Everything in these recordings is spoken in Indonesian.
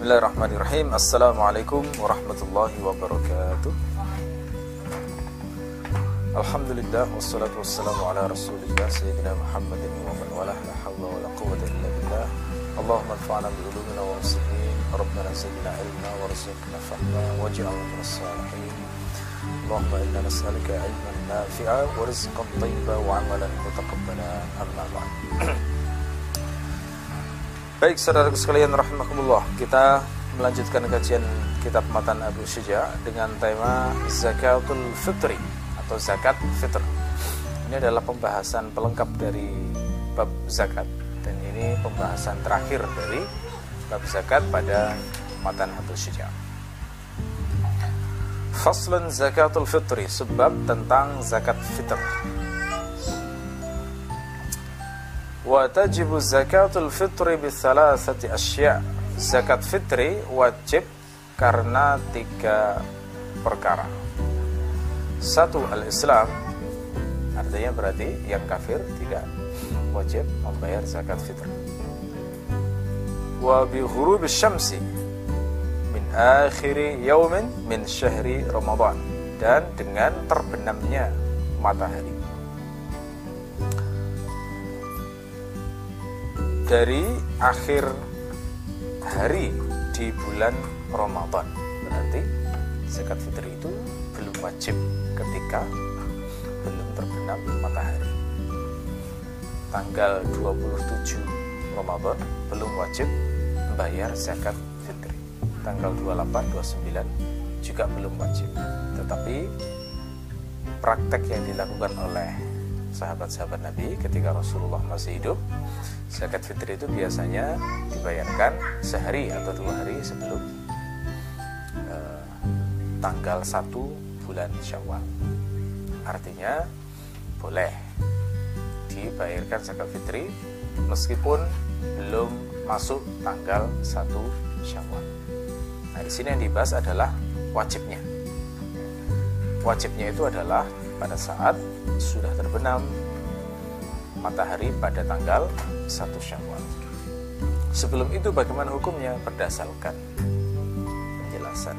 بسم الله الرحمن الرحيم السلام عليكم ورحمة الله وبركاته الحمد لله والصلاة والسلام على رسول الله سيدنا محمد ومن والاه لا حول ولا قوة إلا بالله اللهم انفعنا بعلومنا ومسلمين ربنا زدنا علما ورزقنا فهما واجعلنا من الصالحين اللهم إنا نسألك علما نافعا ورزقا طيبا وعملا متقبلا أما بعد Baik saudaraku sekalian rahimakumullah. Kita melanjutkan kajian kitab Matan Abu Syuja Dengan tema Zakatul Fitri Atau Zakat Fitr. Ini adalah pembahasan pelengkap dari bab zakat. Dan ini pembahasan terakhir dari bab zakat pada Matan Abu Syuja Faslun Zakatul Fitri Sebab tentang zakat fitr watajibu zakatul fitri bithalasati asya zakat fitri wajib karena tiga perkara. Satu al-islam. Artinya berarti yang kafir tidak wajib membayar zakat fitri Wabi bi ghurub syamsi min akhiri yaumin min syahri Ramadan. Dan dengan terbenamnya matahari dari akhir hari di bulan Ramadan. Berarti zakat fitri itu belum wajib ketika belum terbenam matahari. Tanggal 27 Ramadan belum wajib membayar zakat fitri. Tanggal 28, 29 juga belum wajib. Tetapi praktek yang dilakukan oleh sahabat-sahabat Nabi ketika Rasulullah masih hidup zakat fitri itu biasanya dibayarkan sehari atau dua hari sebelum uh, tanggal 1 bulan Syawal. Artinya boleh dibayarkan zakat fitri meskipun belum masuk tanggal 1 Syawal. Nah di sini yang dibahas adalah wajibnya. Wajibnya itu adalah pada saat sudah terbenam matahari pada tanggal 1 Syawal. Sebelum itu bagaimana hukumnya berdasarkan penjelasan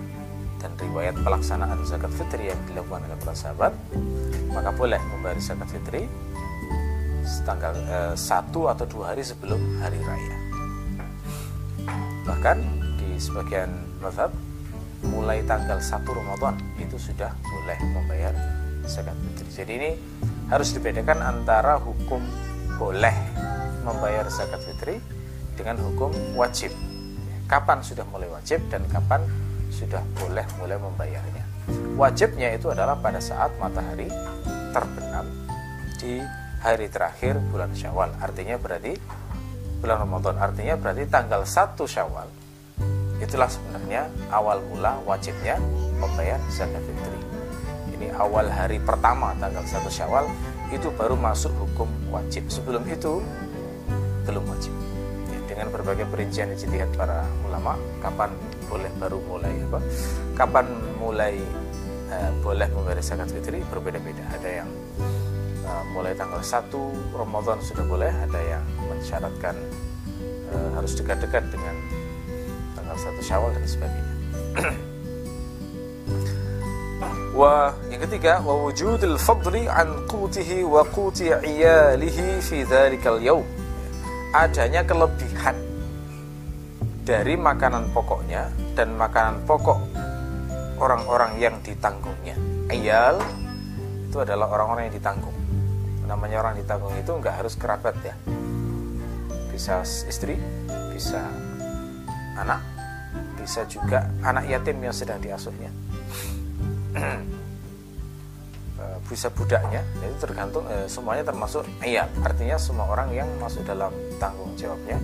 dan riwayat pelaksanaan zakat fitri yang dilakukan oleh para sahabat, maka boleh membayar zakat fitri tanggal eh, satu atau dua hari sebelum hari raya. Bahkan di sebagian mazhab mulai tanggal 1 Ramadan itu sudah boleh membayar zakat fitri. Jadi ini harus dibedakan antara hukum boleh membayar zakat fitri dengan hukum wajib. Kapan sudah mulai wajib dan kapan sudah boleh mulai membayarnya. Wajibnya itu adalah pada saat matahari terbenam di hari terakhir bulan Syawal. Artinya berarti bulan Ramadan artinya berarti tanggal 1 Syawal. Itulah sebenarnya awal mula wajibnya membayar zakat fitri ini awal hari pertama tanggal 1 Syawal itu baru masuk hukum wajib. Sebelum itu belum wajib. Ya, dengan berbagai perincian ijtihad para ulama, kapan boleh baru mulai apa? Kapan mulai uh, boleh membayar zakat fitri berbeda-beda. Ada yang uh, mulai tanggal 1 Ramadan sudah boleh, ada yang mensyaratkan uh, harus dekat-dekat dengan tanggal 1 Syawal dan sebagainya. Wa yang ketiga wa wujudul fadli an qutihi wa quti iyalihi fi dzalikal yaum. Adanya kelebihan dari makanan pokoknya dan makanan pokok orang-orang yang ditanggungnya. Iyal itu adalah orang-orang yang ditanggung. Namanya orang ditanggung itu enggak harus kerabat ya. Bisa istri, bisa anak, bisa juga anak yatim yang sedang diasuhnya Eh, bisa budaknya itu tergantung eh, semuanya termasuk iya artinya semua orang yang masuk dalam tanggung jawabnya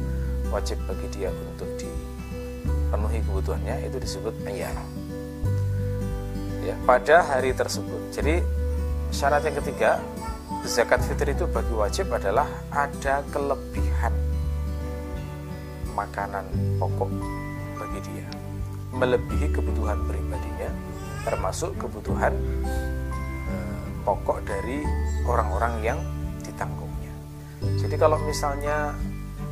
wajib bagi dia untuk dipenuhi kebutuhannya itu disebut iya ya pada hari tersebut. Jadi syarat yang ketiga zakat fitri itu bagi wajib adalah ada kelebihan makanan pokok bagi dia. Melebihi kebutuhan pribadinya termasuk kebutuhan eh, pokok dari orang-orang yang ditanggungnya. Jadi kalau misalnya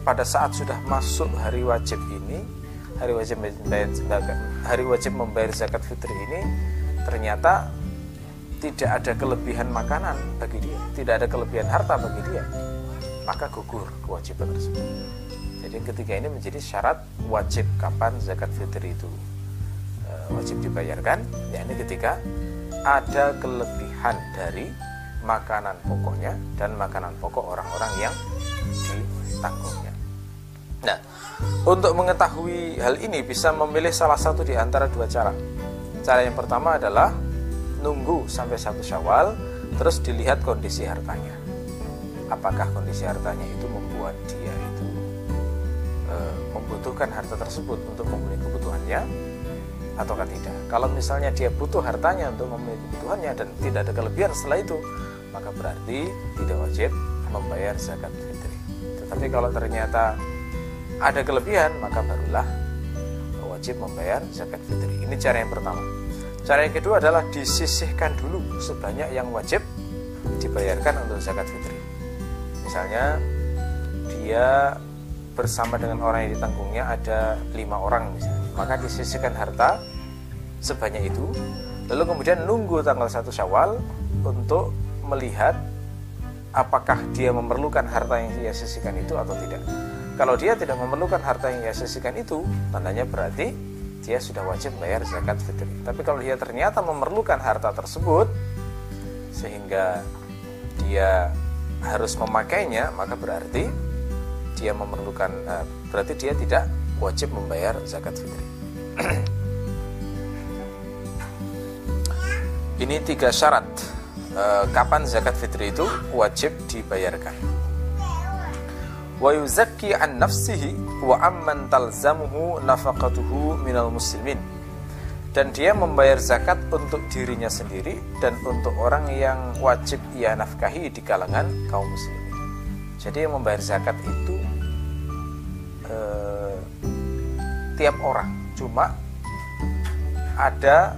pada saat sudah masuk hari wajib ini hari wajib membayar hari wajib membayar zakat fitri ini ternyata tidak ada kelebihan makanan bagi dia, tidak ada kelebihan harta bagi dia, maka gugur kewajiban tersebut. Jadi ketiga ini menjadi syarat wajib kapan zakat fitri itu e, wajib dibayarkan, yakni ketika ada kelebihan dari makanan pokoknya dan makanan pokok orang-orang yang ditanggungnya. Nah, untuk mengetahui hal ini bisa memilih salah satu di antara dua cara. Cara yang pertama adalah nunggu sampai satu syawal terus dilihat kondisi hartanya. Apakah kondisi hartanya itu membuat dia itu e, membutuhkan harta tersebut untuk memenuhi kebutuhannya ataukah tidak? Kalau misalnya dia butuh hartanya untuk memenuhi kebutuhannya dan tidak ada kelebihan setelah itu maka berarti tidak wajib membayar zakat fitri. Tetapi kalau ternyata ada kelebihan maka barulah wajib membayar zakat fitri ini cara yang pertama Cara yang kedua adalah disisihkan dulu sebanyak yang wajib dibayarkan untuk zakat fitri. Misalnya dia bersama dengan orang yang ditanggungnya ada lima orang misalnya, maka disisihkan harta sebanyak itu, lalu kemudian nunggu tanggal satu syawal untuk melihat apakah dia memerlukan harta yang dia sisihkan itu atau tidak. Kalau dia tidak memerlukan harta yang dia sisihkan itu, tandanya berarti dia sudah wajib bayar zakat fitri. Tapi kalau dia ternyata memerlukan harta tersebut sehingga dia harus memakainya, maka berarti dia memerlukan uh, berarti dia tidak wajib membayar zakat fitri. Ini tiga syarat uh, kapan zakat fitri itu wajib dibayarkan wa yuzakki an nafsihi wa nafaqatuhu minal muslimin dan dia membayar zakat untuk dirinya sendiri dan untuk orang yang wajib ia nafkahi di kalangan kaum muslimin. Jadi yang membayar zakat itu eh, tiap orang, cuma ada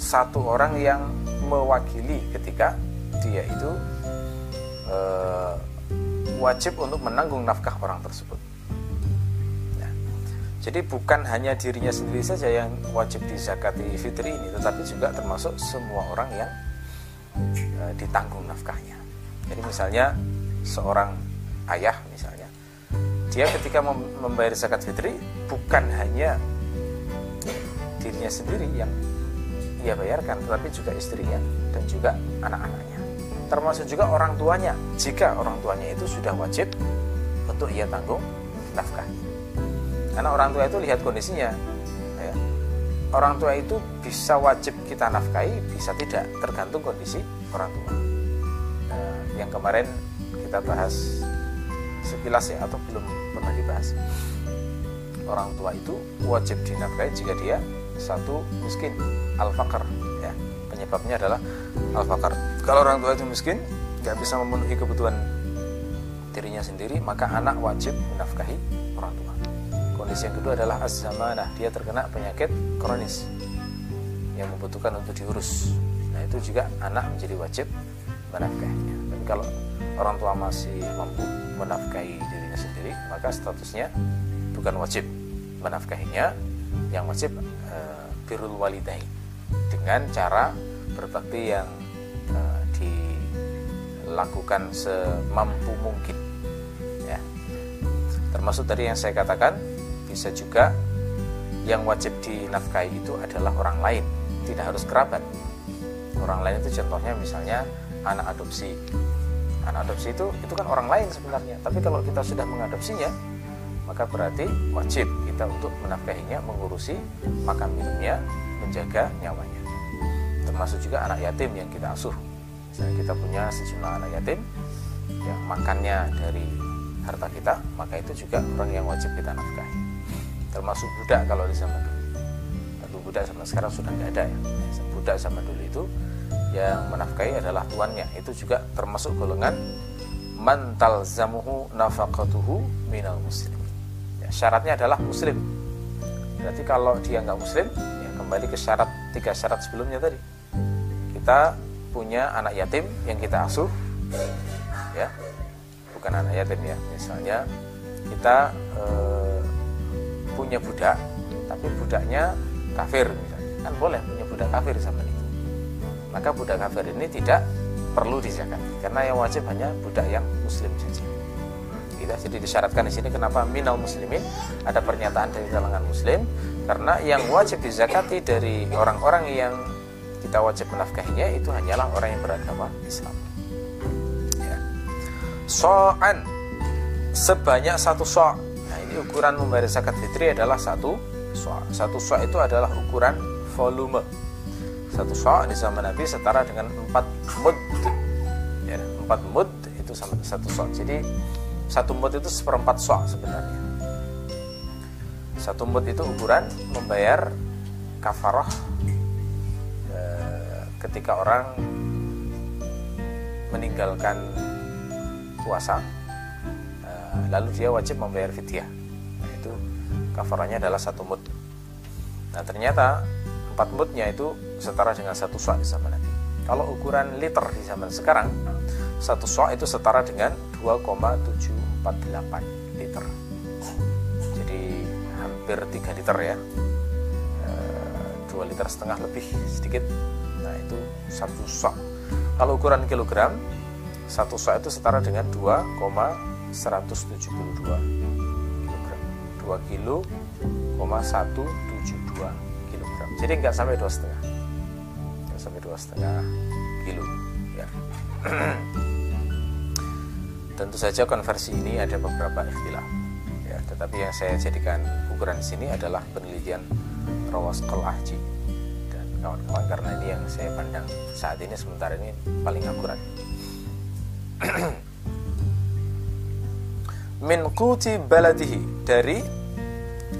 satu orang yang mewakili ketika dia itu eh, wajib untuk menanggung nafkah orang tersebut. Ya. Jadi bukan hanya dirinya sendiri saja yang wajib dizakati fitri ini, tetapi juga termasuk semua orang yang e, ditanggung nafkahnya. Jadi misalnya seorang ayah misalnya, dia ketika membayar zakat fitri bukan hanya dirinya sendiri yang ia bayarkan, tetapi juga istrinya dan juga anak-anaknya termasuk juga orang tuanya. Jika orang tuanya itu sudah wajib untuk ia tanggung nafkah. Karena orang tua itu lihat kondisinya ya. orang tua itu bisa wajib kita nafkahi bisa tidak tergantung kondisi orang tua. Nah, yang kemarin kita bahas sekilas ya atau belum pernah dibahas. Orang tua itu wajib dinafkahi jika dia satu miskin al-fakar ya. Penyebabnya adalah al-fakar kalau orang tua itu miskin nggak bisa memenuhi kebutuhan dirinya sendiri maka anak wajib menafkahi orang tua. Kondisi yang kedua adalah az dia terkena penyakit kronis yang membutuhkan untuk diurus. Nah itu juga anak menjadi wajib menafkahinya. Tapi kalau orang tua masih mampu menafkahi dirinya sendiri maka statusnya bukan wajib menafkahinya. Yang wajib e, birrul walidain. Dengan cara berbakti yang lakukan semampu mungkin ya. Termasuk tadi yang saya katakan bisa juga yang wajib dinafkahi itu adalah orang lain tidak harus kerabat. Orang lain itu contohnya misalnya anak adopsi. Anak adopsi itu itu kan orang lain sebenarnya. Tapi kalau kita sudah mengadopsinya maka berarti wajib kita untuk menafkahinya mengurusi makan minumnya menjaga nyawanya. Termasuk juga anak yatim yang kita asuh kita punya sejumlah anak yatim yang makannya dari harta kita maka itu juga orang yang wajib kita nafkahi. Termasuk budak kalau di zaman dulu. Tentu budak zaman sekarang sudah tidak ada ya. Budak zaman dulu itu yang menafkahi adalah tuannya. Itu juga termasuk golongan mantal zamuhu nafakatuhu minal muslim ya, syaratnya adalah muslim. Berarti kalau dia nggak muslim ya kembali ke syarat tiga syarat sebelumnya tadi. Kita punya anak yatim yang kita asuh ya. Bukan anak yatim ya. Misalnya kita e, punya budak tapi budaknya kafir misalnya. Kan boleh punya budak kafir zaman itu maka budak kafir ini tidak perlu dizakat karena yang wajib hanya budak yang muslim saja. Kita jadi disyaratkan di sini kenapa minal muslimin? Ada pernyataan dari kalangan muslim karena yang wajib dizakati dari orang-orang yang kita wajib menafkahinya itu hanyalah orang yang beragama Islam. Ya. so'an. Sebanyak satu so' nah ini ukuran membayar zakat fitri adalah satu so' satu so' itu adalah ukuran volume. Satu so' di zaman Nabi setara dengan empat mud. Ya, empat mud itu sama satu so' jadi satu mud itu seperempat so' sebenarnya. Satu mud itu ukuran membayar kafaroh e, ketika orang meninggalkan puasa lalu dia wajib membayar fidyah. Nah, itu kafaranya adalah satu mud nah ternyata empat mudnya itu setara dengan satu sok di zaman Nabi. Kalau ukuran liter di zaman sekarang satu sok itu setara dengan 2,748 liter. Jadi hampir 3 liter ya. 2 liter setengah lebih sedikit satu sok. Kalau ukuran kilogram satu sok itu setara dengan 2, 172 kg 2 kilo, 172 kg jadi nggak sampai dua setengah. Nggak sampai dua setengah kilo ya. Tentu saja konversi ini ada beberapa istilah ya. Tetapi yang saya jadikan ukuran sini adalah penelitian Rawas dan kawan-kawan karena ini yang saya pandang saat ini sementara ini paling akurat. Min kuti baladihi dari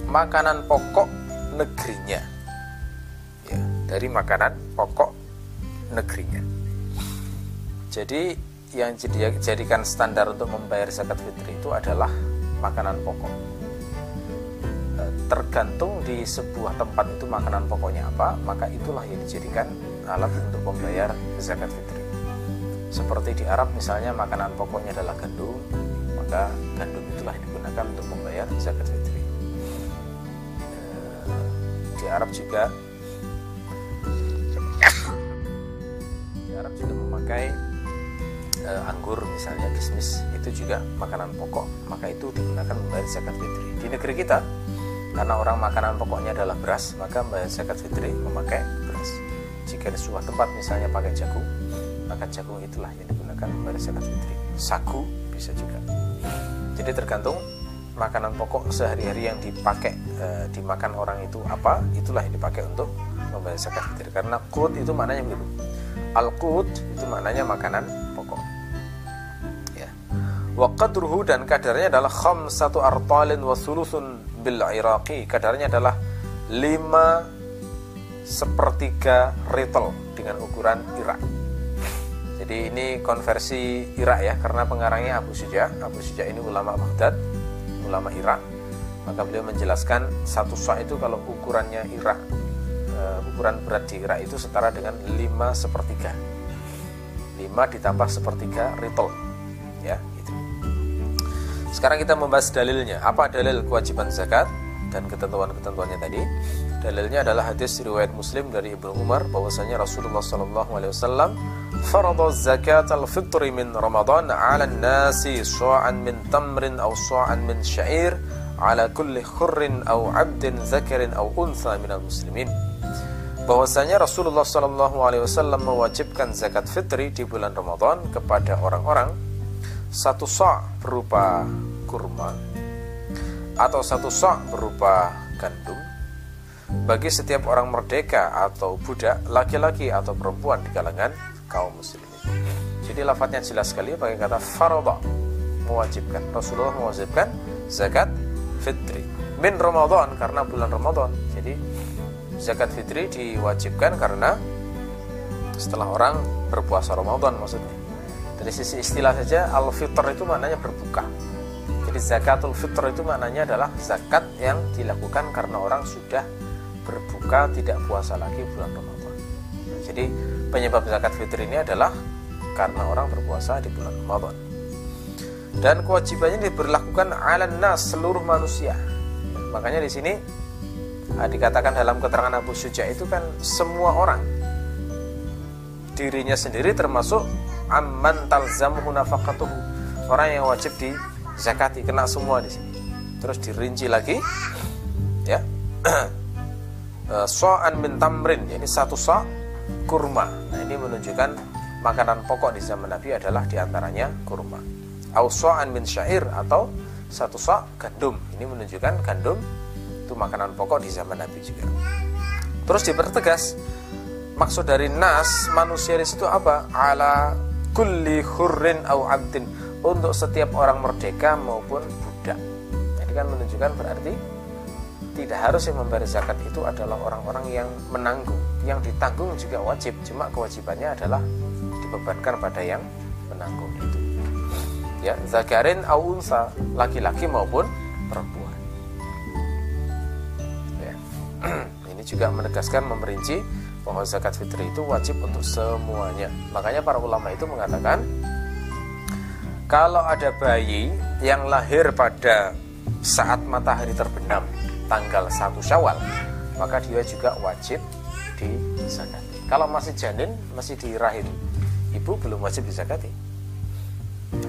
makanan pokok negerinya. Ya dari makanan pokok negerinya. Jadi yang jadikan standar untuk membayar zakat fitri itu adalah makanan pokok tergantung di sebuah tempat itu makanan pokoknya apa maka itulah yang dijadikan alat untuk membayar zakat fitri seperti di Arab misalnya makanan pokoknya adalah gandum maka gandum itulah yang digunakan untuk membayar zakat fitri. Eh, di Arab juga di Arab juga memakai uh, anggur misalnya kismis itu juga makanan pokok maka itu digunakan membayar zakat fitri. Di negeri kita karena orang makanan pokoknya adalah beras maka membayar zakat fitri memakai beras. Jika di sebuah tempat misalnya pakai jagung maka jagung itulah yang digunakan membayar zakat fitri. Sagu bisa juga. Jadi tergantung makanan pokok sehari-hari yang dipakai e, dimakan orang itu apa itulah yang dipakai untuk membayar zakat fitri. Karena kut itu maknanya begitu. Al kut itu maknanya makanan pokok. Ya. Wa dan kadarnya adalah kham satu artalin wa sulusun bil iraqi kadarnya adalah lima sepertiga ritel dengan ukuran Irak jadi ini konversi Irak ya karena pengarangnya Abu Suja. Abu Suja ini ulama Baghdad, ulama Irak. Maka beliau menjelaskan satu sa itu kalau ukurannya Irak, uh, ukuran berat di Irak itu setara dengan 5 sepertiga. 5 ditambah sepertiga ritol. Sekarang kita membahas dalilnya. Apa dalil kewajiban zakat dan ketentuan-ketentuannya tadi? Dalilnya adalah hadis riwayat Muslim dari Ibnu Umar bahwasanya Rasulullah Shallallahu alaihi wasallam farada zakat al-fitr min Ramadan 'ala an-nasi su'an min tamrin aw su'an min syair 'ala kulli khurrin aw 'abdin zakarin aw untha minal muslimin bahwasanya Rasulullah Shallallahu Alaihi Wasallam mewajibkan zakat fitri di bulan Ramadan kepada orang-orang satu sok berupa kurma atau satu sok berupa gandum bagi setiap orang merdeka atau budak laki-laki atau perempuan di kalangan kaum muslimin. Jadi lafadznya jelas sekali pakai kata faradha mewajibkan. Rasulullah mewajibkan zakat fitri min Ramadan karena bulan Ramadan. Jadi zakat fitri diwajibkan karena setelah orang berpuasa Ramadan maksudnya. Dari sisi istilah saja al-fitr itu maknanya berbuka. Jadi zakatul fitr itu maknanya adalah zakat yang dilakukan karena orang sudah berbuka tidak puasa lagi bulan Ramadan. Jadi penyebab zakat fitri ini adalah karena orang berpuasa di bulan Ramadan. Dan kewajibannya diberlakukan ala nas seluruh manusia. Makanya di sini dikatakan dalam keterangan Abu Suja itu kan semua orang dirinya sendiri termasuk amman talzamuhu nafaqatuhu orang yang wajib di zakati kena semua di sini. Terus dirinci lagi ya. Eh, so'an min tamrin ini satu so' kurma. Nah ini menunjukkan makanan pokok di zaman Nabi adalah di antaranya kurma. Au so'an min syair atau satu so' gandum. Ini menunjukkan gandum itu makanan pokok di zaman Nabi juga. Terus dipertegas maksud dari nas manusia di apa? Ala kulli hurrin au abdin untuk setiap orang merdeka maupun budak ini kan menunjukkan berarti tidak harus yang membayar zakat itu adalah orang-orang yang menanggung yang ditanggung juga wajib cuma kewajibannya adalah dibebankan pada yang menanggung itu ya zakarin au unsa laki-laki maupun perempuan ya. ini juga menegaskan memerinci bahwa zakat fitri itu wajib untuk semuanya. Makanya para ulama itu mengatakan kalau ada bayi yang lahir pada saat matahari terbenam tanggal 1 Syawal, maka dia juga wajib dizakati. Kalau masih janin, masih di rahim ibu belum wajib dizakati.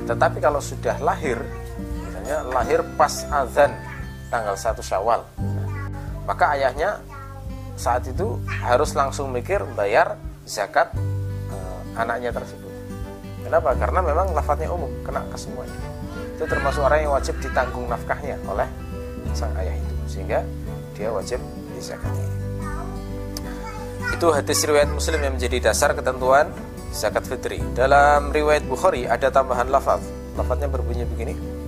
Tetapi kalau sudah lahir, misalnya lahir pas azan tanggal 1 Syawal, maka ayahnya saat itu harus langsung mikir bayar zakat e, anaknya tersebut. Kenapa? Karena memang lafadznya umum, kena ke semuanya. Itu termasuk orang yang wajib ditanggung nafkahnya oleh sang ayah itu, sehingga dia wajib dizakati. Itu hadis riwayat Muslim yang menjadi dasar ketentuan zakat fitri. Dalam riwayat Bukhari ada tambahan lafaz. Lafaznya berbunyi begini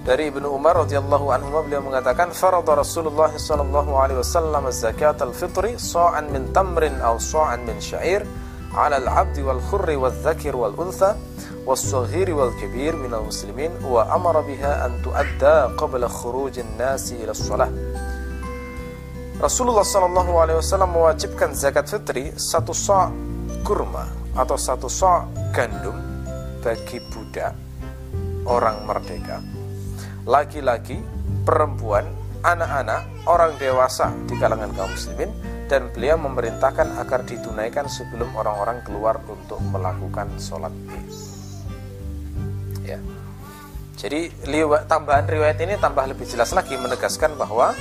dari Ibnu Umar radhiyallahu anhu beliau mengatakan farada Rasulullah sallallahu alaihi wasallam zakat al-fitri sa'an min tamrin aw sa'an min sya'ir ala al-'abd wal khurri wal dzakir wal untha والصغير والكبير من المسلمين وأمر بها أن تؤدى قبل خروج الناس إلى الصلاة Rasulullah Shallallahu Alaihi Wasallam mewajibkan zakat fitri satu sok kurma atau satu sok gandum bagi budak orang merdeka laki-laki, perempuan, anak-anak, orang dewasa di kalangan kaum muslimin dan beliau memerintahkan agar ditunaikan sebelum orang-orang keluar untuk melakukan sholat id. Ya. Jadi tambahan riwayat ini tambah lebih jelas lagi menegaskan bahwa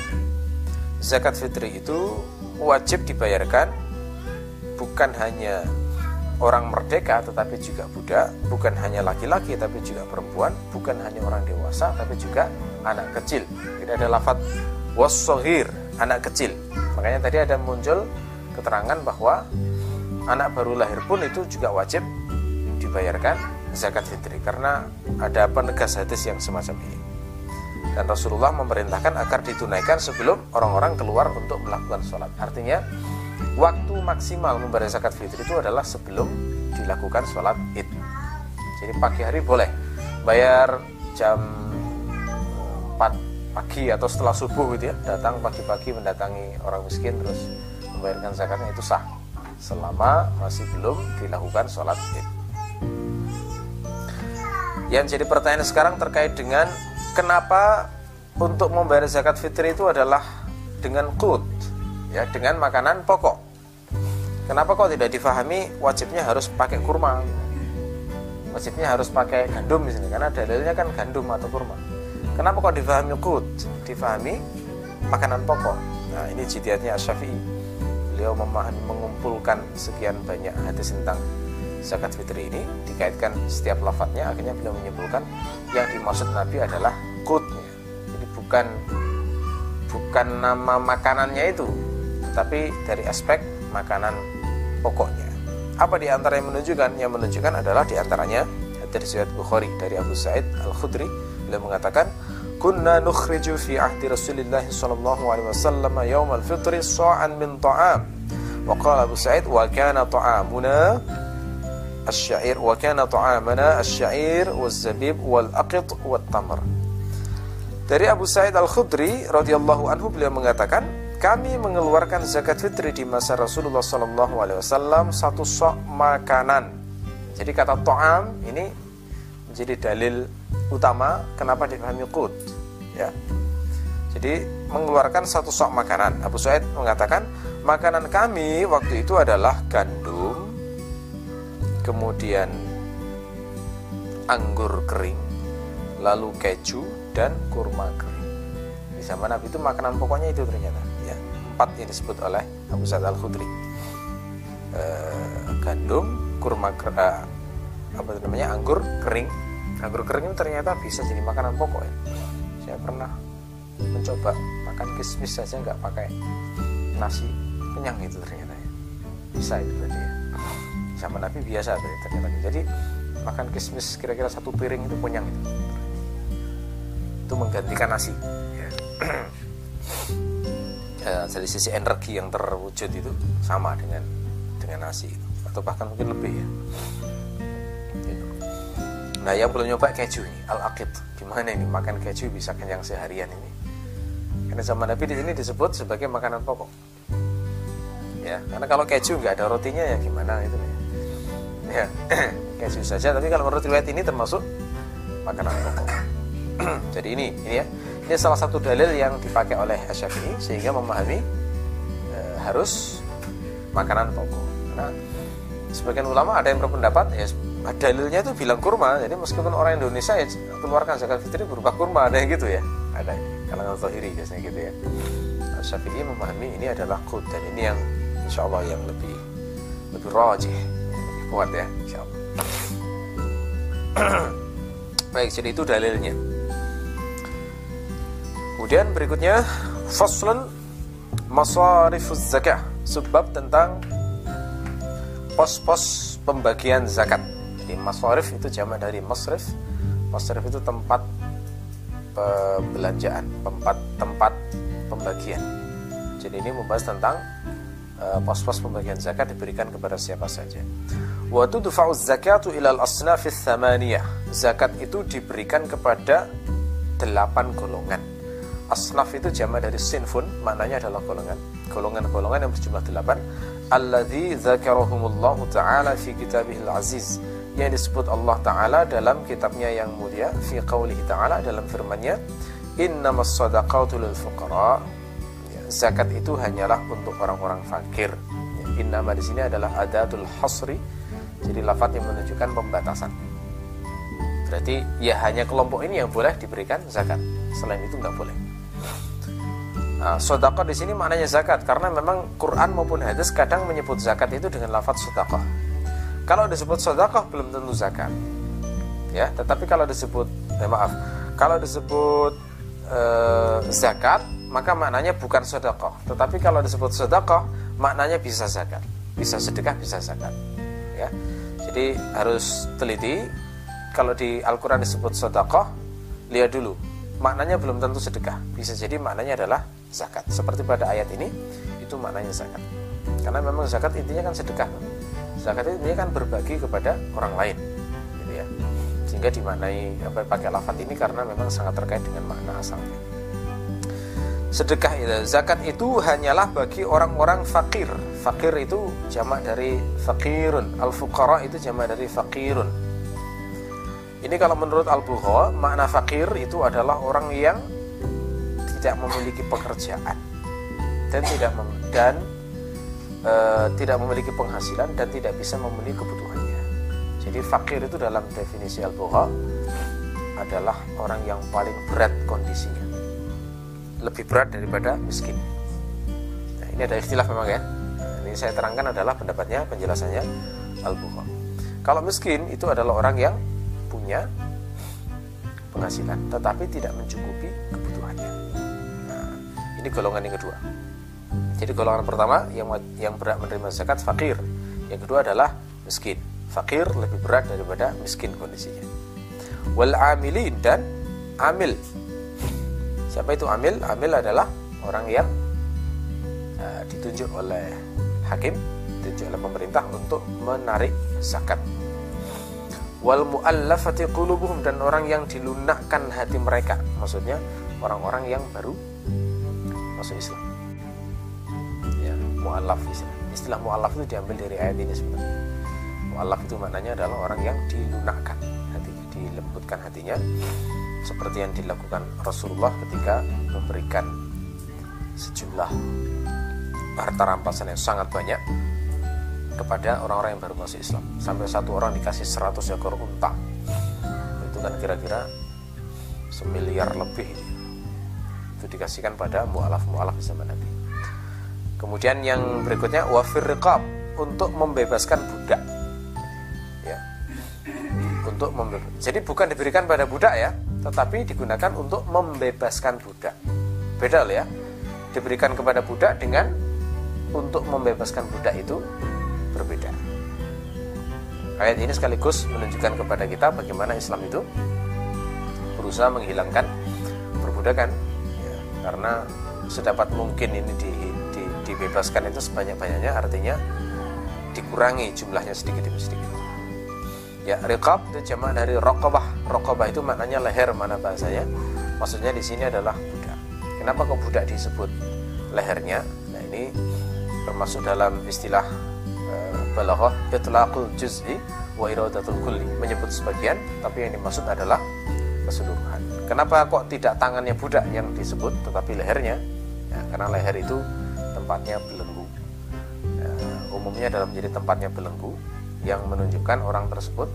zakat fitri itu wajib dibayarkan bukan hanya orang merdeka tetapi juga budak, bukan hanya laki-laki tapi juga perempuan, bukan hanya orang dewasa tapi juga anak kecil. Tidak ada lafat wasohir, anak kecil. Makanya tadi ada muncul keterangan bahwa anak baru lahir pun itu juga wajib dibayarkan zakat fitri karena ada penegas hadis yang semacam ini. Dan Rasulullah memerintahkan agar ditunaikan sebelum orang-orang keluar untuk melakukan sholat. Artinya waktu maksimal membayar zakat fitri itu adalah sebelum dilakukan sholat id jadi pagi hari boleh bayar jam 4 pagi atau setelah subuh gitu ya datang pagi-pagi mendatangi orang miskin terus membayarkan zakatnya itu sah selama masih belum dilakukan sholat id yang jadi pertanyaan sekarang terkait dengan kenapa untuk membayar zakat fitri itu adalah dengan kut ya dengan makanan pokok. Kenapa kok tidak difahami wajibnya harus pakai kurma? Wajibnya harus pakai gandum di sini karena dalilnya kan gandum atau kurma. Kenapa kok difahami kut? Difahami makanan pokok. Nah, ini jidiatnya Asy-Syafi'i. Beliau memahami mengumpulkan sekian banyak hadis tentang zakat fitri ini dikaitkan setiap lafadznya akhirnya beliau menyimpulkan yang dimaksud Nabi adalah kutnya. Jadi bukan bukan nama makanannya itu tapi dari aspek makanan pokoknya. Apa di antara yang menunjukkan? Yang menunjukkan adalah di antaranya dari riwayat Bukhari dari Abu Sa'id Al-Khudri beliau mengatakan kunna nukhriju fi ahdi Rasulillah sallallahu alaihi wasallam yaum alfitri sa'an min ta'am. Wa qala Abu Sa'id wa kana ta'amuna asy'ir wa kana ta'amana asy'ir wal zabib wal aqit wat tamr dari Abu Sa'id Al-Khudri radhiyallahu anhu beliau mengatakan kami mengeluarkan zakat fitri di masa Rasulullah sallallahu alaihi wasallam satu sok makanan. Jadi kata to'am ini menjadi dalil utama kenapa dipahami qut. Ya. Jadi mengeluarkan satu sok makanan. Abu Suaid mengatakan makanan kami waktu itu adalah gandum, kemudian anggur kering, lalu keju dan kurma kering. Di zaman Nabi itu makanan pokoknya itu ternyata. Ya, empat yang disebut oleh Abu Sa'id Al Khudri. E, gandum, kurma kering, eh, apa namanya anggur kering. Anggur kering itu ternyata bisa jadi makanan pokok ya. Saya pernah mencoba makan kismis saja nggak pakai nasi kenyang itu ternyata ya. Bisa itu berarti ya. Sama Nabi biasa ternyata. Jadi makan kismis kira-kira satu piring itu kenyang itu itu menggantikan nasi ya. ya, dari sisi energi yang terwujud itu sama dengan dengan nasi atau bahkan mungkin lebih ya gitu. Nah yang belum nyoba keju ini al akid gimana ini makan keju bisa kenyang seharian ini? Karena zaman Nabi di sini disebut sebagai makanan pokok. Ya karena kalau keju nggak ada rotinya ya gimana itu ya, ya keju saja tapi kalau menurut riwayat ini termasuk makanan pokok. Jadi ini, ini ya, ini salah satu dalil yang dipakai oleh Syafi'i sehingga memahami e, harus makanan pokok. Nah, sebagian ulama ada yang berpendapat ya dalilnya itu bilang kurma. Jadi meskipun orang Indonesia ya keluarkan zakat fitri berupa kurma ada yang gitu ya. Ada kalangan zahiri biasanya gitu ya. Syafi'i memahami ini adalah kut dan ini yang insya Allah yang lebih lebih rajih, lebih kuat ya insya Allah. Baik, jadi itu dalilnya. Kemudian berikutnya faslun masarifuz zakah, sebab tentang pos-pos pembagian zakat. Jadi masarif itu jamak dari masrif. Masrif itu tempat pembelanjaan, tempat tempat pembagian. Jadi ini membahas tentang e, pos-pos pembagian zakat diberikan kepada siapa saja. Wa tudfa'u zakatu ilal asnafis thamaniyah. Zakat itu diberikan kepada delapan golongan Asnaf itu jamak dari sinfun, maknanya adalah golongan. Golongan-golongan yang berjumlah delapan. Alladzi dzakarahumullahu ta'ala fi kitabihil aziz. Yang disebut Allah Ta'ala dalam kitabnya yang mulia. Fi qawlihi ta'ala dalam firmannya. Innamas sadaqatu lil fuqara. Ya, zakat itu hanyalah untuk orang-orang fakir. Ya, innama di sini adalah adatul hasri. Jadi lafaz yang menunjukkan pembatasan. Berarti ya hanya kelompok ini yang boleh diberikan zakat. Selain itu nggak boleh. Nah, sodakoh di sini maknanya zakat karena memang Quran maupun hadis kadang menyebut zakat itu dengan lafaz sodakoh. Kalau disebut sodakoh belum tentu zakat, ya. Tetapi kalau disebut, eh, maaf, kalau disebut eh, zakat maka maknanya bukan sodakoh. Tetapi kalau disebut sodakoh maknanya bisa zakat, bisa sedekah, bisa zakat, ya. Jadi harus teliti. Kalau di Al-Quran disebut sodakoh, lihat dulu maknanya belum tentu sedekah. Bisa jadi maknanya adalah zakat. Seperti pada ayat ini, itu maknanya zakat. Karena memang zakat intinya kan sedekah. Zakat itu intinya kan berbagi kepada orang lain. Gitu ya. Sehingga dimaknai apa pakai lafat ini karena memang sangat terkait dengan makna asalnya. Sedekah itu, zakat itu hanyalah bagi orang-orang fakir. Fakir itu jamak dari fakirun. Al-fuqara itu jamak dari fakirun ini kalau menurut Al-Bukhari, makna fakir itu adalah orang yang tidak memiliki pekerjaan dan tidak dan e, tidak memiliki penghasilan dan tidak bisa memenuhi kebutuhannya. Jadi fakir itu dalam definisi Al-Bukhari adalah orang yang paling berat kondisinya. Lebih berat daripada miskin. Nah, ini ada istilah memang ya. Ini saya terangkan adalah pendapatnya, penjelasannya Al-Bukhari. Kalau miskin itu adalah orang yang punya penghasilan tetapi tidak mencukupi kebutuhannya. Nah, ini golongan yang kedua. Jadi golongan pertama yang yang berat menerima zakat fakir. Yang kedua adalah miskin. Fakir lebih berat daripada miskin kondisinya. Wal amilin dan amil. Siapa itu amil? Amil adalah orang yang uh, ditunjuk oleh hakim, ditunjuk oleh pemerintah untuk menarik zakat wal muallafati qulubuhum dan orang yang dilunakkan hati mereka maksudnya orang-orang yang baru masuk Islam muallaf istilah, istilah muallaf itu diambil dari ayat ini sebenarnya. Muallaf itu maknanya adalah orang yang dilunakkan hatinya dilembutkan hatinya seperti yang dilakukan Rasulullah ketika memberikan sejumlah harta rampasan yang sangat banyak kepada orang-orang yang baru masuk Islam. Sampai satu orang dikasih 100 ekor unta. Itu kan kira-kira semiliar lebih itu dikasihkan pada mu'alaf-mu'alaf zaman Nabi kemudian yang berikutnya wafir untuk membebaskan budak. Ya. Untuk membebas jadi bukan diberikan pada budak ya tetapi digunakan untuk membebaskan budak. Beda ya. Diberikan kepada budak dengan untuk membebaskan budak itu berbeda. Ayat ini sekaligus menunjukkan kepada kita bagaimana Islam itu berusaha menghilangkan perbudakan. Ya, karena sedapat mungkin ini di, dibebaskan itu sebanyak-banyaknya artinya dikurangi jumlahnya sedikit demi sedikit. Ya riqab itu jamaah dari rokobah rokobah itu maknanya leher mana bahasanya maksudnya di sini adalah budak. Kenapa kok budak disebut lehernya? Nah ini termasuk dalam istilah uh, balaghah itlaqul juz'i wa iradatul kulli. Menyebut sebagian tapi yang dimaksud adalah keseluruhan. Kenapa kok tidak tangannya budak yang disebut tetapi lehernya? Ya, karena leher itu tempatnya belenggu uh, umumnya dalam menjadi tempatnya belenggu yang menunjukkan orang tersebut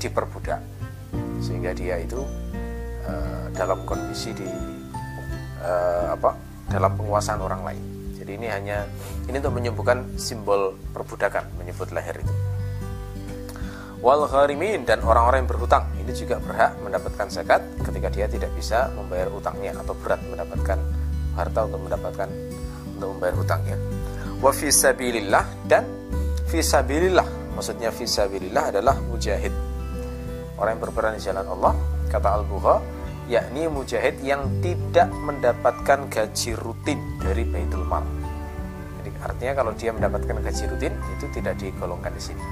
diperbudak sehingga dia itu uh, dalam kondisi di uh, apa dalam penguasaan orang lain. Jadi ini hanya ini untuk menyebutkan simbol perbudakan menyebut leher itu. Wal gharimin dan orang-orang yang berhutang ini juga berhak mendapatkan zakat ketika dia tidak bisa membayar utangnya atau berat mendapatkan harta untuk mendapatkan untuk membayar hutangnya. Wa fi sabilillah dan fi sabilillah maksudnya fi sabilillah adalah mujahid. Orang yang berperan di jalan Allah kata Al-Bukhari yakni mujahid yang tidak mendapatkan gaji rutin dari Baitul Mal. Jadi artinya kalau dia mendapatkan gaji rutin itu tidak digolongkan di sini.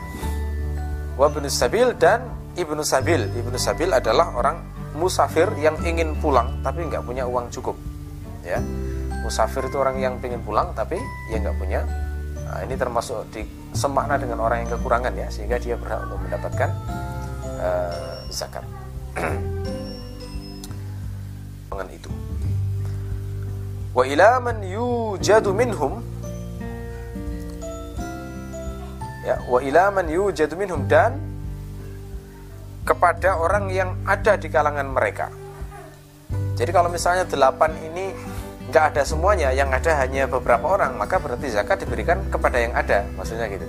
Wa ibnu sabil dan ibnu sabil. Ibnu sabil adalah orang musafir yang ingin pulang tapi nggak punya uang cukup. Ya, musafir itu orang yang ingin pulang tapi ya nggak punya. Nah, ini termasuk di semakna dengan orang yang kekurangan ya sehingga dia berhak untuk mendapatkan uh, zakat. dengan itu. Wa ila man yujadu minhum ya wa ila man yujadu minhum dan kepada orang yang ada di kalangan mereka. Jadi kalau misalnya delapan ini nggak ada semuanya, yang ada hanya beberapa orang, maka berarti zakat diberikan kepada yang ada, maksudnya gitu.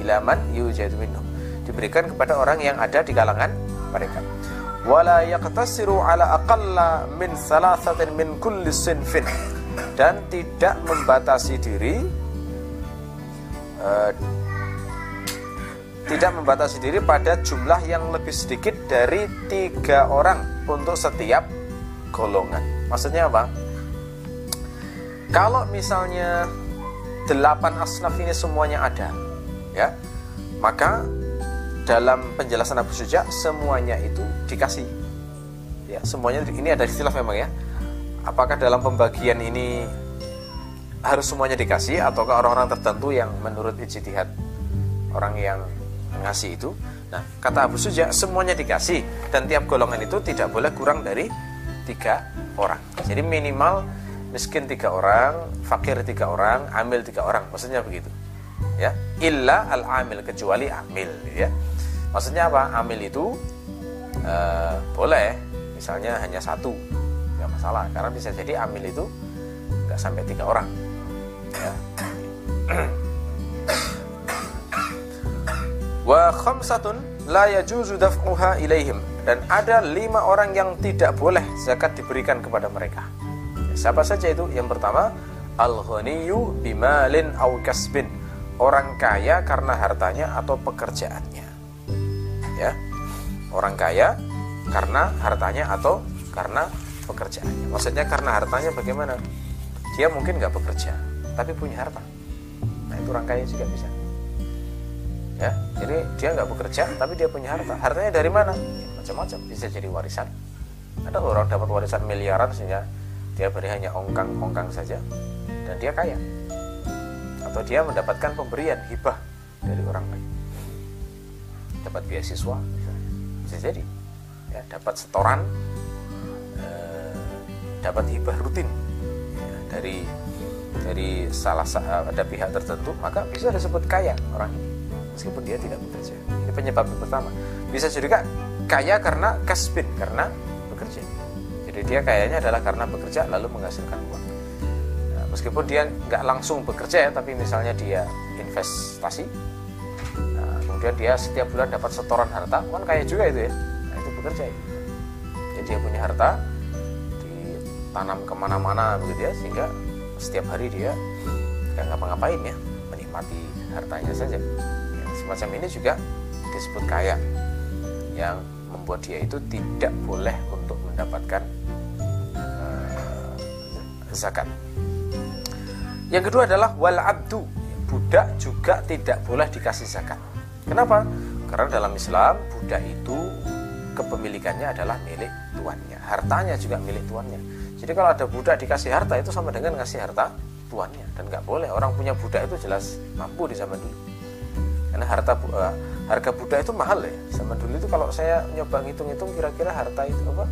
Ilaman yujadu minhum diberikan kepada orang yang ada di kalangan mereka wala yaqtasiru ala aqalla min salasatin min kulli sinfin dan tidak membatasi diri uh, tidak membatasi diri pada jumlah yang lebih sedikit dari tiga orang untuk setiap golongan. Maksudnya apa? Kalau misalnya delapan asnaf ini semuanya ada, ya, maka dalam penjelasan Abu Suja semuanya itu dikasih. Ya semuanya ini ada istilah memang ya. Apakah dalam pembagian ini harus semuanya dikasih ataukah orang-orang tertentu yang menurut ijtihad orang yang ngasih itu? Nah kata Abu Suja semuanya dikasih dan tiap golongan itu tidak boleh kurang dari tiga orang. Jadi minimal miskin tiga orang fakir tiga orang amil tiga orang. Maksudnya begitu. Ya. Illa al amil kecuali amil ya. Maksudnya apa? Amil itu uh, boleh. Misalnya hanya satu. Nggak masalah. Karena bisa jadi amil itu nggak sampai tiga orang. Ya. wa khamsatun la yajuzu daf'uha ilaihim. Dan ada lima orang yang tidak boleh zakat diberikan kepada mereka siapa saja itu? Yang pertama al ghaniyu bimalin au kasbin. Orang kaya karena hartanya atau pekerjaannya. Ya. Orang kaya karena hartanya atau karena pekerjaannya. Maksudnya karena hartanya bagaimana? Dia mungkin nggak bekerja tapi punya harta. Nah itu orang kaya juga bisa. Ya jadi dia nggak bekerja tapi dia punya harta. Hartanya dari mana? Ya, macam-macam. Bisa jadi warisan. Ada orang dapat warisan miliaran sehingga dia beri hanya ongkang-ongkang saja. Dan dia kaya. Atau dia mendapatkan pemberian hibah dari orang lain. Dapat beasiswa bisa jadi. Ya dapat setoran dapat hibah rutin. Ya, dari dari salah ada pihak tertentu maka bisa disebut kaya orang ini. Meskipun dia tidak bekerja. Ini penyebab yang pertama. Bisa juga kaya karena kasbin karena jadi dia kayanya adalah karena bekerja lalu menghasilkan uang. Nah, meskipun dia nggak langsung bekerja ya tapi misalnya dia investasi nah, kemudian dia setiap bulan dapat setoran harta kan kaya juga itu ya. Nah, itu bekerja ya. jadi dia punya harta ditanam ke mana-mana begitu ya sehingga setiap hari dia nggak ngapa-ngapain ya menikmati hartanya saja. Ya, semacam ini juga disebut kaya yang membuat dia itu tidak boleh untuk mendapatkan zakat. Yang kedua adalah wal abdu budak juga tidak boleh dikasih zakat. Kenapa? Karena dalam Islam budak itu kepemilikannya adalah milik tuannya. Hartanya juga milik tuannya. Jadi kalau ada budak dikasih harta itu sama dengan ngasih harta tuannya. Dan nggak boleh. Orang punya budak itu jelas mampu di zaman dulu. Karena harta uh, harga budak itu mahal ya. Zaman dulu itu kalau saya nyoba ngitung-ngitung kira-kira harta itu apa?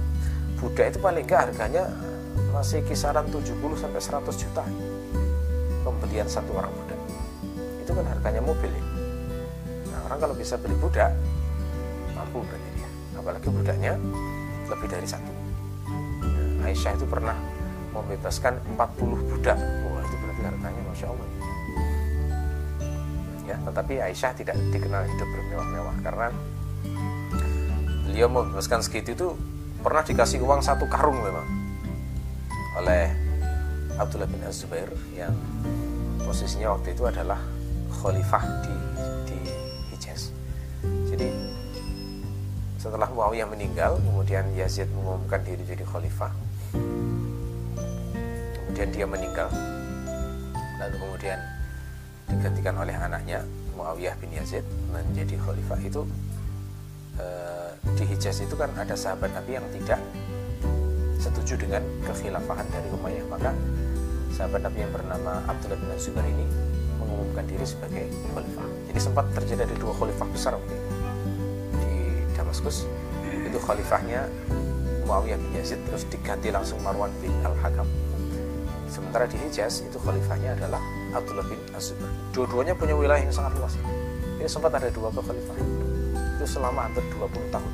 Budak itu paling nggak harganya masih kisaran 70 sampai 100 juta. Pembelian satu orang budak. Itu kan harganya mobil ya. Nah, orang kalau bisa beli budak mampu berarti dia. Apalagi budaknya lebih dari satu. Aisyah itu pernah membebaskan 40 budak wah itu berarti hartanya Masya Allah ya tetapi Aisyah tidak dikenal hidup bermewah-mewah karena beliau membebaskan segitu itu pernah dikasih uang satu karung memang oleh Abdullah bin Az-Zubair yang posisinya waktu itu adalah khalifah di, di Hijaz. Jadi setelah Muawiyah meninggal kemudian Yazid mengumumkan diri jadi khalifah kemudian dia meninggal. Lalu kemudian digantikan oleh anaknya Muawiyah bin Yazid menjadi khalifah itu e, di Hijaz itu kan ada sahabat Nabi yang tidak setuju dengan kekhilafahan dari Umayyah maka sahabat Nabi yang bernama Abdullah bin Zubair ini mengumumkan diri sebagai khalifah. Jadi sempat terjadi ada dua khalifah besar waktu itu di Damaskus. Itu khalifahnya Muawiyah bin Yazid terus diganti langsung Marwan bin Al-Hakam. Sementara di Hijaz itu khalifahnya adalah Abdullah bin Az-Zubair. Dua-duanya punya wilayah yang sangat luas. Ini sempat ada dua kekhalifahan itu selama hampir 20 tahun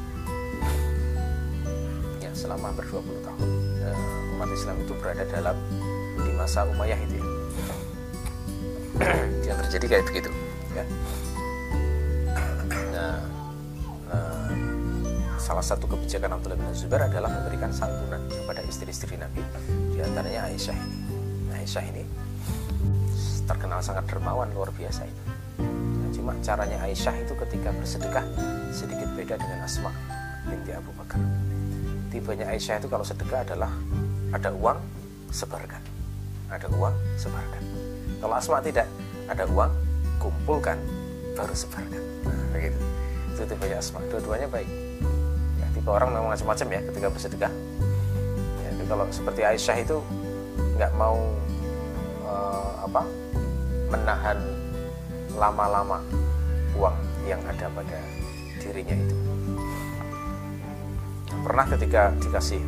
selama hampir 20 tahun. Uh, umat Islam itu berada dalam di masa Umayyah itu ya. yang terjadi kayak begitu ya. Salah satu kebijakan Abdullah bin Zubair adalah memberikan santunan kepada istri-istri Nabi di antaranya Aisyah ini. Aisyah ini terkenal sangat dermawan luar biasa itu nah, cuma caranya Aisyah itu ketika bersedekah sedikit beda dengan Asma binti Abu Bakar tibanya Aisyah itu kalau sedekah adalah ada uang sebarkan. Ada uang sebarkan. Kalau Asma tidak ada uang kumpulkan baru sebarkan. Nah, begitu itu tibanya Asma. Dua-duanya baik. Tipe orang memang macam-macam ya ketika bersedekah. Ya, itu kalau seperti Aisyah itu nggak mau uh, apa menahan lama-lama uang yang ada pada dirinya itu pernah ketika dikasih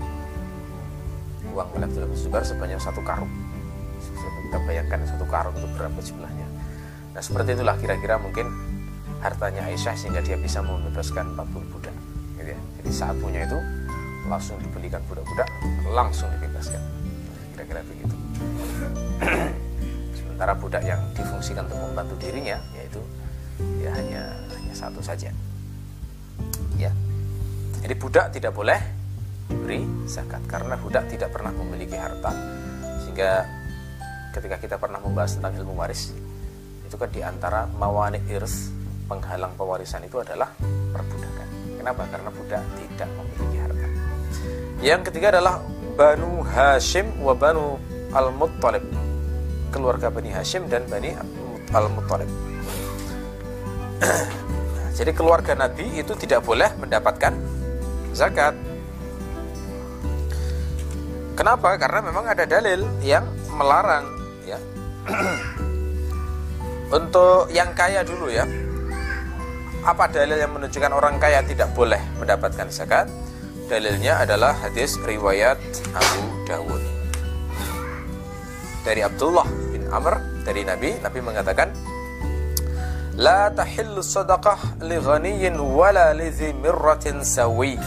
uang oleh Abdullah Zubair sebanyak satu karung kita bayangkan satu karung itu berapa jumlahnya nah seperti itulah kira-kira mungkin hartanya Aisyah sehingga dia bisa membebaskan 40 budak gitu ya. Jadi saat punya itu langsung dibelikan budak-budak, langsung dibebaskan. Kira-kira begitu. Sementara budak yang difungsikan untuk membantu dirinya yaitu ya hanya hanya satu saja. Jadi budak tidak boleh diberi zakat karena budak tidak pernah memiliki harta sehingga ketika kita pernah membahas tentang ilmu waris itu kan di antara mawani irs penghalang pewarisan itu adalah perbudakan Kenapa? Karena budak tidak memiliki harta. Yang ketiga adalah Banu Hashim wa Banu Al-Muttalib. Keluarga Bani Hashim dan Bani Al-Muttalib. Jadi keluarga Nabi itu tidak boleh mendapatkan zakat. Kenapa? Karena memang ada dalil yang melarang ya. Untuk yang kaya dulu ya apa dalil yang menunjukkan orang kaya tidak boleh mendapatkan zakat? dalilnya adalah hadis riwayat Abu Dawud dari Abdullah bin Amr dari Nabi Nabi mengatakan La tahillu sadaqah li ghaniyin wala li mirratin sawi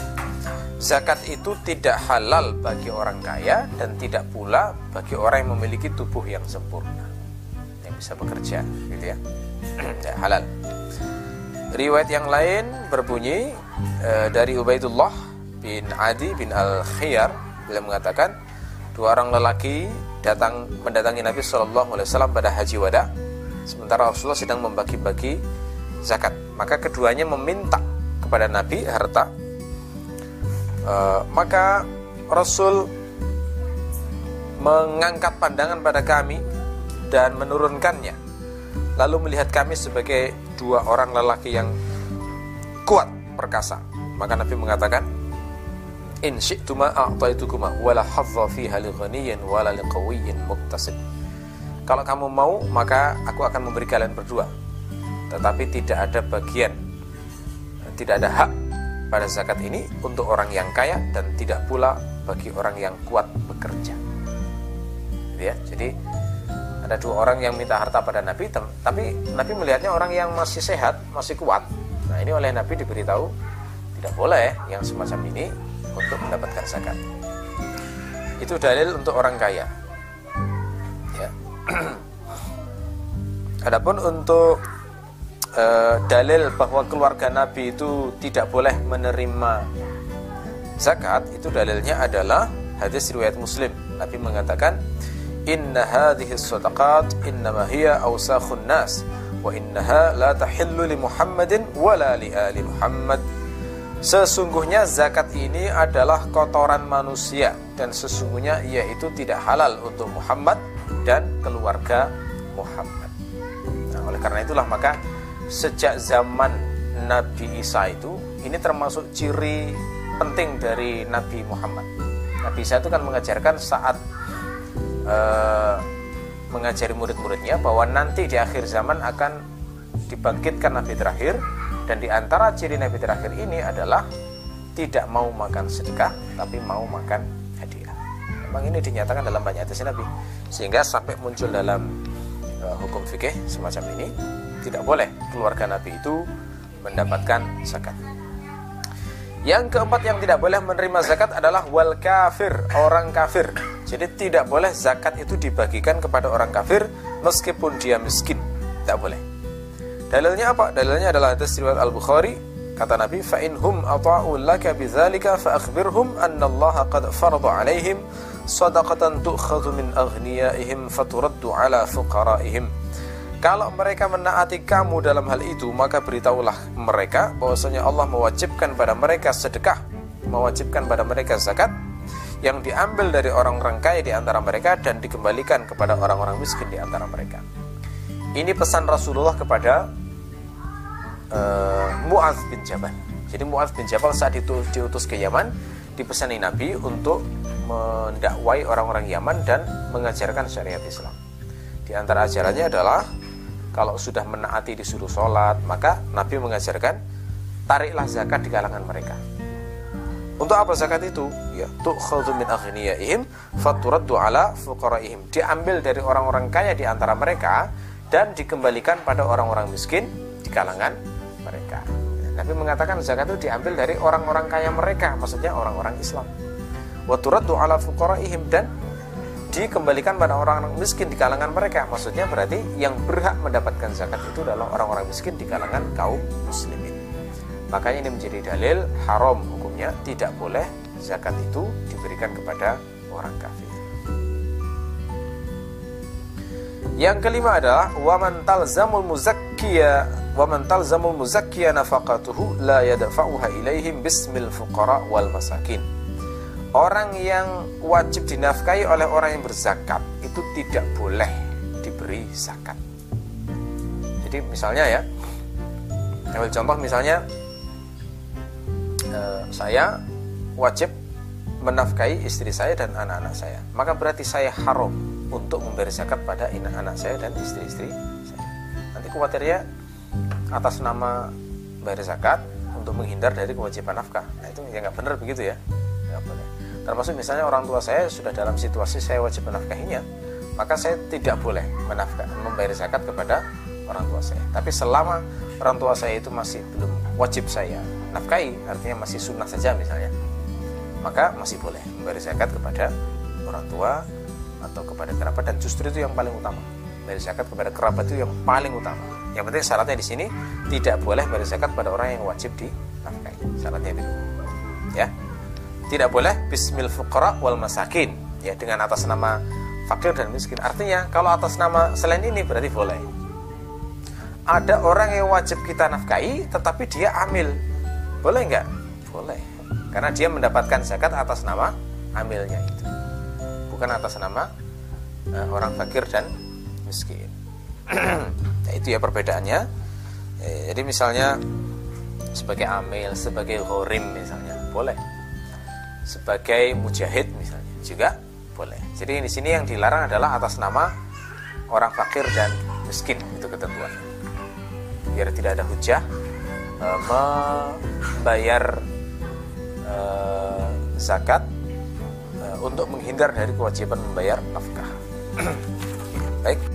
Zakat itu tidak halal bagi orang kaya dan tidak pula bagi orang yang memiliki tubuh yang sempurna yang bisa bekerja gitu ya. ya halal. Riwayat yang lain berbunyi e, dari Ubaidullah bin Adi bin Al-Khiyar beliau mengatakan dua orang lelaki datang mendatangi Nabi Shallallahu Alaihi Wasallam pada haji wada sementara Rasulullah sedang membagi-bagi zakat maka keduanya meminta kepada Nabi harta Eh, maka Rasul mengangkat pandangan pada kami dan menurunkannya. Lalu melihat kami sebagai dua orang lelaki yang kuat perkasa. Maka Nabi mengatakan in syi'tuma a'taitukuma wala hadza fiha li wala li muktasib kalau kamu mau maka aku akan memberi kalian berdua. Tetapi tidak ada bagian tidak ada hak pada zakat ini untuk orang yang kaya dan tidak pula bagi orang yang kuat bekerja. Ya, jadi ada dua orang yang minta harta pada Nabi, tapi Nabi melihatnya orang yang masih sehat, masih kuat. Nah, ini oleh Nabi diberitahu tidak boleh yang semacam ini untuk mendapatkan zakat. Itu dalil untuk orang kaya. Ya. Adapun untuk uh, dalil bahwa keluarga Nabi itu tidak boleh menerima zakat itu dalilnya adalah hadis riwayat Muslim. Nabi mengatakan, "Inna hadhihi sadaqat innama hiya awsakhun nas wa innaha la tahillu li Muhammadin wala li ali Muhammad." Sesungguhnya zakat ini adalah kotoran manusia dan sesungguhnya ia itu tidak halal untuk Muhammad dan keluarga Muhammad. Nah, oleh karena itulah maka sejak zaman Nabi Isa itu ini termasuk ciri penting dari Nabi Muhammad. Nabi Isa itu kan mengajarkan saat uh, mengajari murid-muridnya bahwa nanti di akhir zaman akan dibangkitkan Nabi terakhir dan di antara ciri Nabi terakhir ini adalah tidak mau makan sedekah tapi mau makan hadiah. Memang ini dinyatakan dalam banyak hadis Nabi sehingga sampai muncul dalam uh, hukum fikih semacam ini tidak boleh keluarga Nabi itu mendapatkan zakat. Yang keempat yang tidak boleh menerima zakat adalah wal kafir, orang kafir. Jadi tidak boleh zakat itu dibagikan kepada orang kafir meskipun dia miskin. Tidak boleh. Dalilnya apa? Dalilnya adalah hadis riwayat Al-Bukhari kata Nabi fa in hum ata'u laka bidzalika fa akhbirhum anna Allah qad farada 'alaihim sadaqatan tu'khadhu min aghniyaihim faturaddu 'ala fuqaraihim. Kalau mereka menaati kamu dalam hal itu, maka beritahulah mereka bahwasanya Allah mewajibkan pada mereka sedekah, mewajibkan pada mereka zakat yang diambil dari orang-orang kaya di antara mereka dan dikembalikan kepada orang-orang miskin di antara mereka. Ini pesan Rasulullah kepada uh, Muaz bin Jabal. Jadi Muaz bin Jabal saat itu diutus ke Yaman, dipesani Nabi untuk mendakwai orang-orang Yaman dan mengajarkan syariat Islam. Di antara ajarannya adalah kalau sudah menaati disuruh sholat maka Nabi mengajarkan tariklah zakat di kalangan mereka. Untuk apa zakat itu? Ya tu'khadhu min aghniyaihim faturaddu ala fuqaraihim. Diambil dari orang-orang kaya di antara mereka dan dikembalikan pada orang-orang miskin di kalangan mereka. Nabi mengatakan zakat itu diambil dari orang-orang kaya mereka maksudnya orang-orang Islam. Wa turaddu ala fuqaraihim dan dikembalikan pada orang-orang miskin di kalangan mereka. Maksudnya berarti yang berhak mendapatkan zakat itu adalah orang-orang miskin di kalangan kaum muslimin. Makanya ini menjadi dalil haram hukumnya tidak boleh zakat itu diberikan kepada orang kafir. Yang kelima adalah waman talzamul muzakkiya waman talzamul muzakkiya nafaqatuhu la yadfa'uha ilaihim bismil fuqara wal masakin orang yang wajib dinafkahi oleh orang yang berzakat itu tidak boleh diberi zakat. Jadi misalnya ya, ambil contoh misalnya eh, saya wajib menafkahi istri saya dan anak-anak saya, maka berarti saya haram untuk memberi zakat pada anak-anak saya dan istri-istri saya. Nanti khawatirnya atas nama bayar zakat untuk menghindar dari kewajiban nafkah nah itu ya nggak benar begitu ya termasuk misalnya orang tua saya sudah dalam situasi saya wajib menafkahinya maka saya tidak boleh menafkah membayar zakat kepada orang tua saya. Tapi selama orang tua saya itu masih belum wajib saya nafkahi artinya masih sunnah saja misalnya maka masih boleh membayar zakat kepada orang tua atau kepada kerabat. Dan justru itu yang paling utama bayar zakat kepada kerabat itu yang paling utama. Yang penting syaratnya di sini tidak boleh bayar zakat pada orang yang wajib di nafkahi syaratnya itu ya tidak boleh. Bismil fuqara wal masakin. Ya dengan atas nama fakir dan miskin. Artinya kalau atas nama selain ini berarti boleh. Ada orang yang wajib kita nafkahi tetapi dia amil. Boleh nggak? Boleh. Karena dia mendapatkan zakat atas nama amilnya itu. Bukan atas nama uh, orang fakir dan miskin. Nah, itu ya perbedaannya. Eh, jadi misalnya sebagai amil sebagai horim misalnya. Boleh sebagai mujahid misalnya juga boleh. Jadi di sini yang dilarang adalah atas nama orang fakir dan miskin itu ketentuan. Biar tidak ada hujah e, membayar e, zakat e, untuk menghindar dari kewajiban membayar nafkah. Baik.